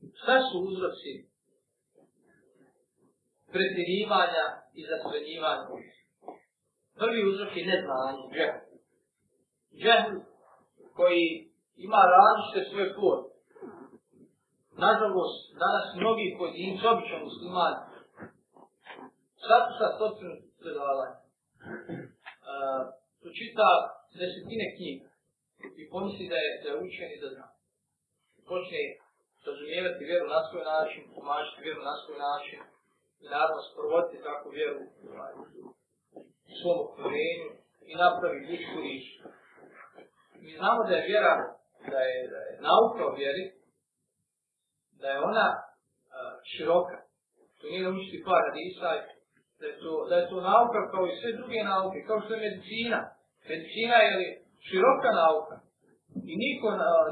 Sve su uzroci pretirivanja i zasvenivanja. Prvi uzrok je neznanje, džehl. Džehl koji ima različite svoje forme. Nažalost, danas mnogi pojedinci, obično muslimani, sad su sad potpuno predavali. Uh, e, čita desetine knjiga i pomisli da je, da je učen i da zna. Počne razumijevati vjeru na svoj način, pomažiti vjeru na svoj način i naravno sprovoditi takvu vjeru u svom okruženju i napraviti ljudsku ličku. Mi znamo da je vjera, da je, da je nauka o vjeri, da je ona uh, široka. To nije da učiti par radisa, da je, to, da je to nauka kao i sve druge nauke, kao što je medicina. Medicina je li široka nauka, I niko,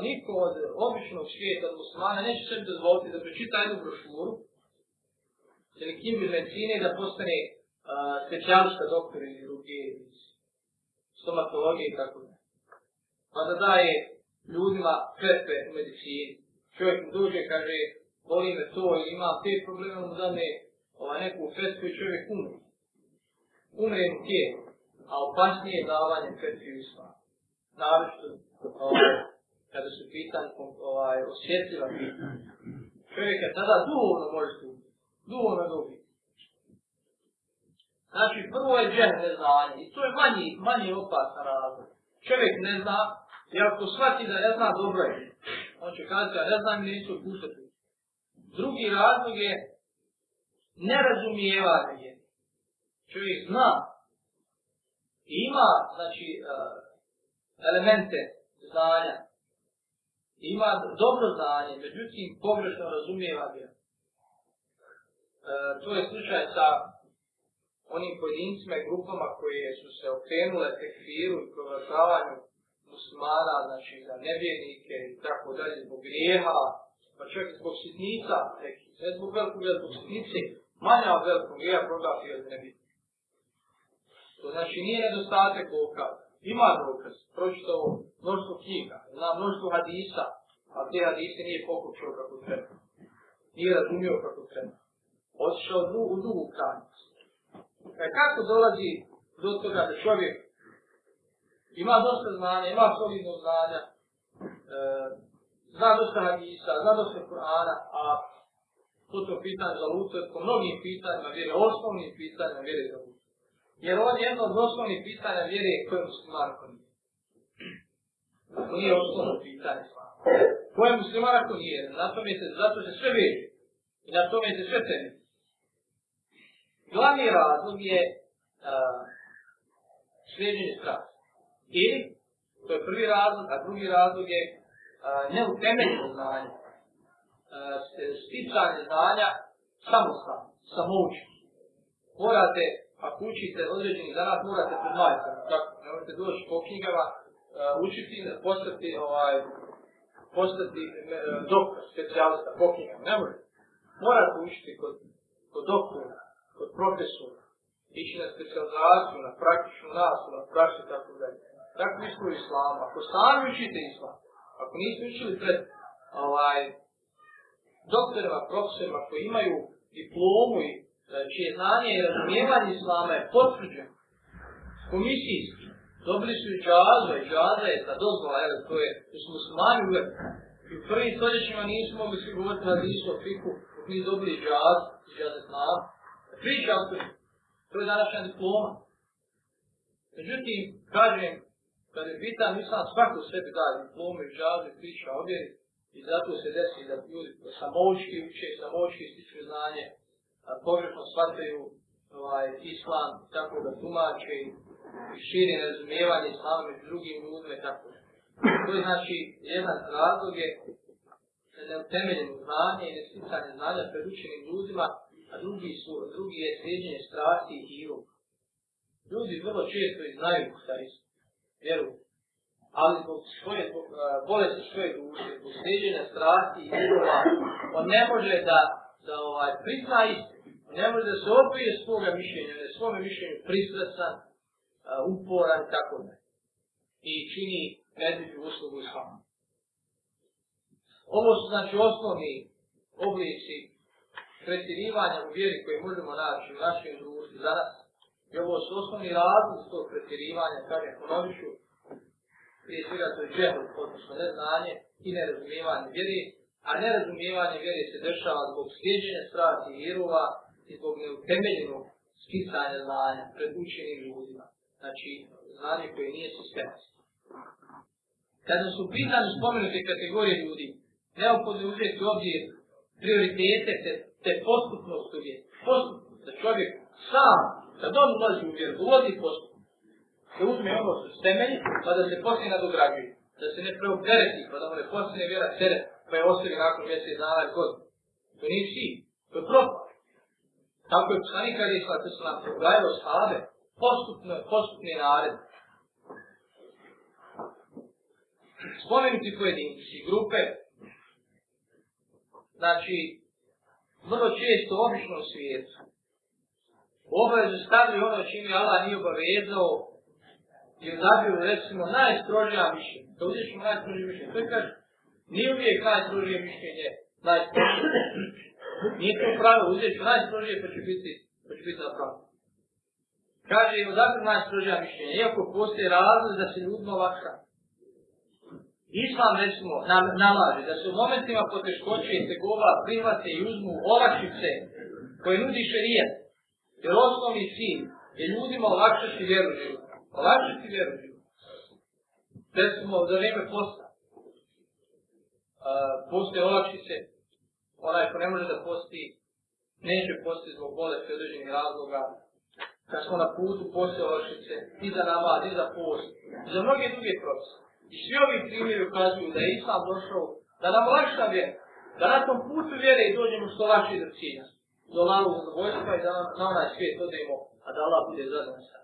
niko od običnog svijeta, od muslimana, neće sebi dozvoliti da pročita jednu brošuru, ili kim bi medicine, da postane specijalista doktor iz ruke, iz stomatologije i tako da. Pa da daje ljudima krepe u medicini. Čovjek mu dođe, kaže, boli me to, ima te probleme, mu da ne, ova neku krepe i čovjek umri. Umre mu tijek, a opasnije je davanje krepe u islamu naročito ovaj, kada su pitan ovaj, osjetljiva pitanja. Čovjek je tada duhovno može stupiti, duhovno dobiti. Znači, prvo je džen neznanje i to je manji, manji opasna razlog. Čovjek ne zna, i ako shvati da ne zna, dobro je. On će kazati, ja ne znam, neću pustiti. Drugi razlog je nerazumijevanje. Čovjek zna i ima, znači, uh, elemente znanja. I ima dobro znanje, međutim pogrešno razumijeva ga. E, to je slučaj sa onim pojedincima i grupama koje su se okrenule tekfiru i proglašavanju muslimana, znači za nevjernike i tako dalje, zbog grijeha, pa čak i zbog sitnica, tek, sve zbog velikog grijeha, zbog sitnice, manja od velikog grijeha proglašio od nevjernike. To znači nije nedostatak ovog kada ima dokaz, pročitao mnoštvo knjiga, zna mnoštvo hadisa, a te hadise nije pokučio kako treba. Nije razumio kako treba. Otišao u drugu, drugu kranicu. E kako dolazi do toga da čovjek ima dosta znanja, ima solidno znanja, e, zna dosta hadisa, zna dosta Kur'ana, a to je pitanje za lucu, po mnogim pitanjima vjeri, osnovnim pitanjima vjeri za lucu. Jer ovdje je jedno od osnovnih pitanja vjere je koje muslimar ako nije. To nije osnovno pitanje slavno. Koje muslimar ako nije, na tome se, zato se sve vjeri. I na tome se sve temi. Glavni razlog je uh, sljeđenje strasti. I, to je prvi razlog, a drugi razlog je uh, neutemeljeno znanje. Uh, sticanje znanja samostalno, samoučno. Morate a kući se određeni danas morate predlajiti, tako, ne morate doći po knjigama, uh, učiti, postati, ovaj, postati me, doktor, specijalista po knjigama, ne morate. Morate učiti kod, kod doktora, kod profesora, ići na specializaciju, na praktičnu nastavu, na praksu i tako dalje. Tako isto u islamu. Ako sami učite islam, ako niste učili pred ovaj, doktorima, profesorima koji imaju diplomu i čije znači, znanje i razumijevanje islama je potvrđeno komisijski. Dobili su i džazo, i džaza je ta dozvola, jel, to je, to smo se mani uvek. U prvim stoljećima nisu mogli svi govoriti na listu o fiku, dok nije dobili i džaz, i džaze znao. Priča o tome, to je današnja diploma. Međutim, kažem, kad je bitan, mislim, svako sebi daje diplome, i džaze, priča, objeri, i zato se desi da ljudi samovički uče, samovički stiču znanje, pogrešno shvataju ovaj, islam, tako da tumače i širi nerazumijevanje islama među drugim ljudima i tako To je znači jedan razlog je neutemeljeno znanje i nesticanje znanja pred učenim ljudima, a drugi, su, drugi je sređenje strasti i hirom. Ljudi vrlo često i znaju šta isto, vjeru. Ali zbog svoje, zbog eh, bolesti svoje duše, zbog sređenja strasti i hirom, on ne može da, da ovaj, prizna istinu ne može da se opije svoga mišljenja, ne svome mišljenju pristrasan, uporan, tako ne. I čini predviđu uslugu islamu. Ovo su znači osnovni oblici pretjerivanja u vjeri koje možemo naći u našem društvu za nas. I ovo su osnovni razlog tog pretjerivanja, kaže Hronovišu, prije svega to je džehl, odnosno neznanje i nerazumijevanje vjeri, a nerazumijevanje vjeri se dešava zbog sljeđenja strati i vjerova, je zbog neutemeljenog spisanja znanja pred učenim ljudima. Znači, znanje koje nije sistematsko. Kada su pitanje spomenute kategorije ljudi, neophodno je uzeti ovdje prioritete te, te postupnost u vjeru. Postupnost da čovjek sam, kad on ulazi u vjeru, ulazi postupnost. Da uzme ono su temelji, pa da se poslije nadograđuje. Da se ne preopereti, pa da mu ne postane vjera sere, pa je ostavi nakon mjesec dana god. To nije si, to je propad. Tako je poslanik Ali Isra Tislam odgajao sahabe, postupno, postupni nared. Spomenuti pojedinci, grupe, znači, vrlo često obično svijet, obavezu stavljaju ono čime Allah nije obavezao i odabio, recimo, najstrožija mišljenja. Da uzeti ćemo najstrožije mišljenje, to je kaže, nije uvijek najstrožije mišljenje, najstrožije mišljenje. Nije to pravo, uzeti ću najstrožije pa ću biti, pa ću biti na pravo. Kaže, evo zakon dakle najstrožija mišljenja, iako postoje razlog da se ljudima lakša. Islam, recimo, nam, nalaže da se u momentima poteškoće i tegova prihvate i uzmu olakšice koje nudi šarijet, jer osnovni sin je ljudima olakšati vjeru života. Olakšati vjeru života. Recimo, za vrijeme posta. Uh, postoje olakšice ako ne može da posti, neće posti zbog bolesti određenih razloga, kad smo na putu posti olakšice, i za namad, i za post, i za mnoge druge procese. I svi ovi primjeri ukazuju da je Islam došao, da nam lakša vjera, da na tom putu vjere i dođemo što lakše do cilja, do lalu zadovoljstva i da nam na onaj svijet odemo, a da Allah bude zadan sa.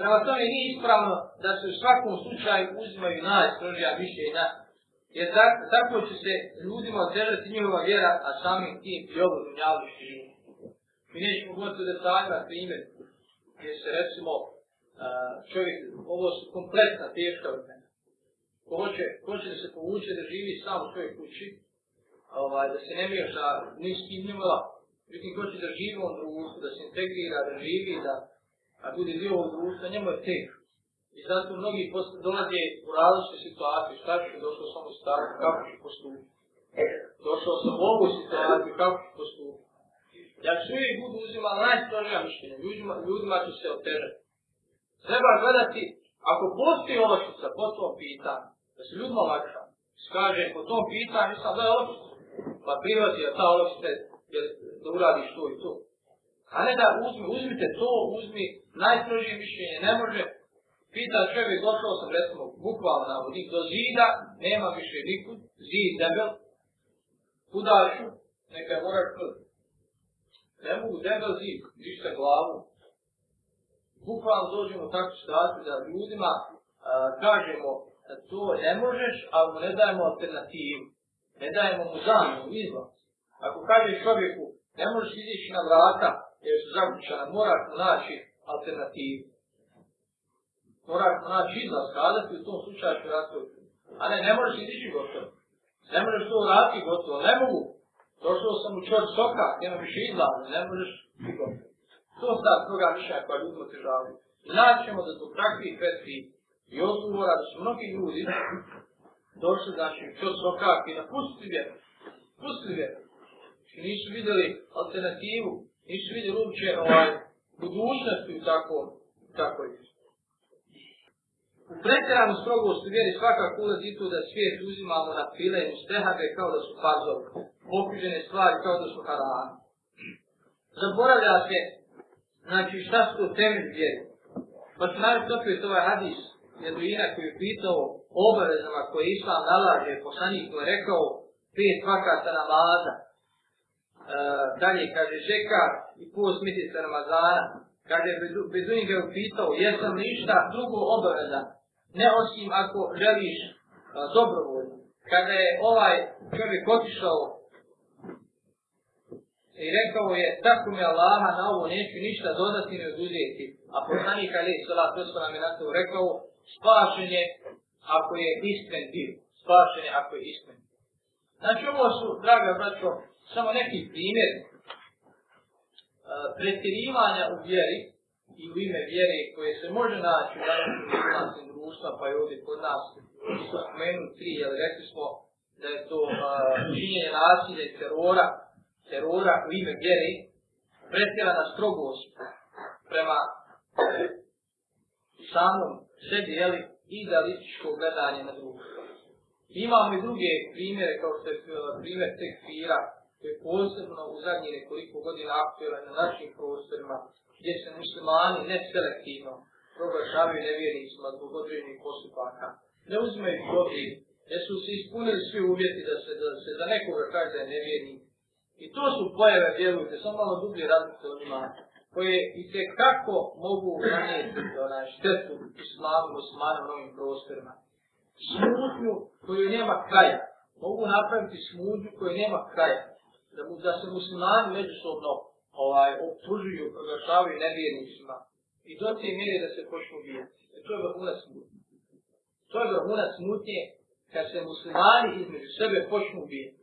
Prema tome nije ispravno da se u svakom slučaju uzimaju najstrožija mišljenja jer tako, tako će se ljudima otežati njihova vjera, a samim tim i ovo dunjalu živu. Mi nećemo govoriti o detaljima primjer, gdje se recimo čovjek, ovo su kompletna teška vremena. Ko hoće, ko će da se povuče da živi sam u svojoj kući, ovaj, da se ne mije sa niskim njima, vidim ko će da živi u ovom društvu, da se integrira, da živi, da a bude dio ovog društva, njemu je teško. I zato mnogi dolaze u različite situacije, šta ću došao sam u stavu, kako ću postupiti. Došao sam u ovu situaciju, kako ću postupiti. Ja ću uvijek budu uzimala najstrožnija mišljenja, ljudima, ljudima ću se otežati. Treba gledati, ako postoji očica po tom pitanju, da se ljudima lakša, skaže po tom pitanju, sam da je očica, pa privazi da ta očica je da uradiš to i to. A ne da uzmi, uzmite to, uzmi najstrožnije mišljenje, ne može, Pita čovjek, došao sam recimo bukvalno na vodik do zida, nema više nikud, zid debel, kuda ću, neka moraš prvi. Ne mogu debel zid, ništa glavu. Bukvalno dođemo tako situaciju da ljudima a, kažemo da to ne možeš, ali mu ne dajemo alternativu. Ne dajemo mu zanimu, izlaz. Ako kažeš čovjeku, ne možeš izići na vrata, jer su zagućana, moraš mu naći alternativu korak na nađi izlaz, kazati u tom slučaju ću rati gotovo. A ne, ne možeš izići gotovo. Ne možeš to raditi gotovo, ne mogu. Došao sam u čvrt soka, nema više izlaz, ne možeš i gotovo. To sad koga više koja ljudi otežavaju. Značemo da su takvi petri i odgovora da su mnogi ljudi došli znači u čvrt soka i napustili vjeru. Pustili vjeru. Znači, nisu vidjeli alternativu, nisu vidjeli uopće ovaj, budućnosti u takvoj, u takvoj. U pretjeranu strogost u vjeri svakako ulazi to da svijet uzimamo na file i mustehave kao da su fazove, pokužene stvari kao da su harane. Zaboravlja se, znači šta su to temelj vjeri. Pa su najbolji opet ovaj hadis, jedujina koji je pitao obavezama koje islam nalaže, poslanik koji je rekao, pet vakata namaza, e, dalje kaže žeka i post mjeseca Ramazana, kaže Bedunin ga je upitao, jesam li išta drugo obavezan, ne osim ako želiš dobrovoljno. Kada je ovaj čovjek otišao i rekao je tako mi Allaha na ovo neću ništa dodati ne oduzeti. A poslanik Ali Sala Tosva nam je na to rekao spašen je ako je iskren bio. Spašen je ako je iskren. Znači ovo su, draga braćo, samo neki primjer pretirivanja u vjeri i u ime vjere koje se može naći u današnjem islamskim iskustva, pa i ovdje kod nas, nisu spomenuli tri, jer rekli smo da je to činjenje uh, nasilja i terora, terora u ime vjeri, pretjerana strogost prema samom sebi, jeli, idealističko gledanje na drugo. Imamo i druge primjere, kao što je e, primjer tekfira, koji je posebno u zadnjih nekoliko godina aktualan na našim prostorima, gdje se muslimani neselektivno proglašavaju nevjernicima zbog određenih postupaka. Ne uzme ih dobri, ne su se ispunili svi uvjeti da se da, se za nekoga kaže da je nevjernik. I to su pojave, vjerujte, samo malo dublje razlice od njima, koje i te kako mogu nanijeti onaj štetu islamu, osmanu, novim prostorima. Smutnju koju nema kraja. Mogu napraviti smutnju koju nema kraja. Da, da se muslimani međusobno ovaj, obtužuju, proglašavaju nevjernicima, i do te mjere da se počnu ubijati. E to je vrhunac smutnje. To je vrhunac smutnje kad se muslimani između sebe počnu ubijati.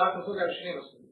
Nakon toga više nema smutnje.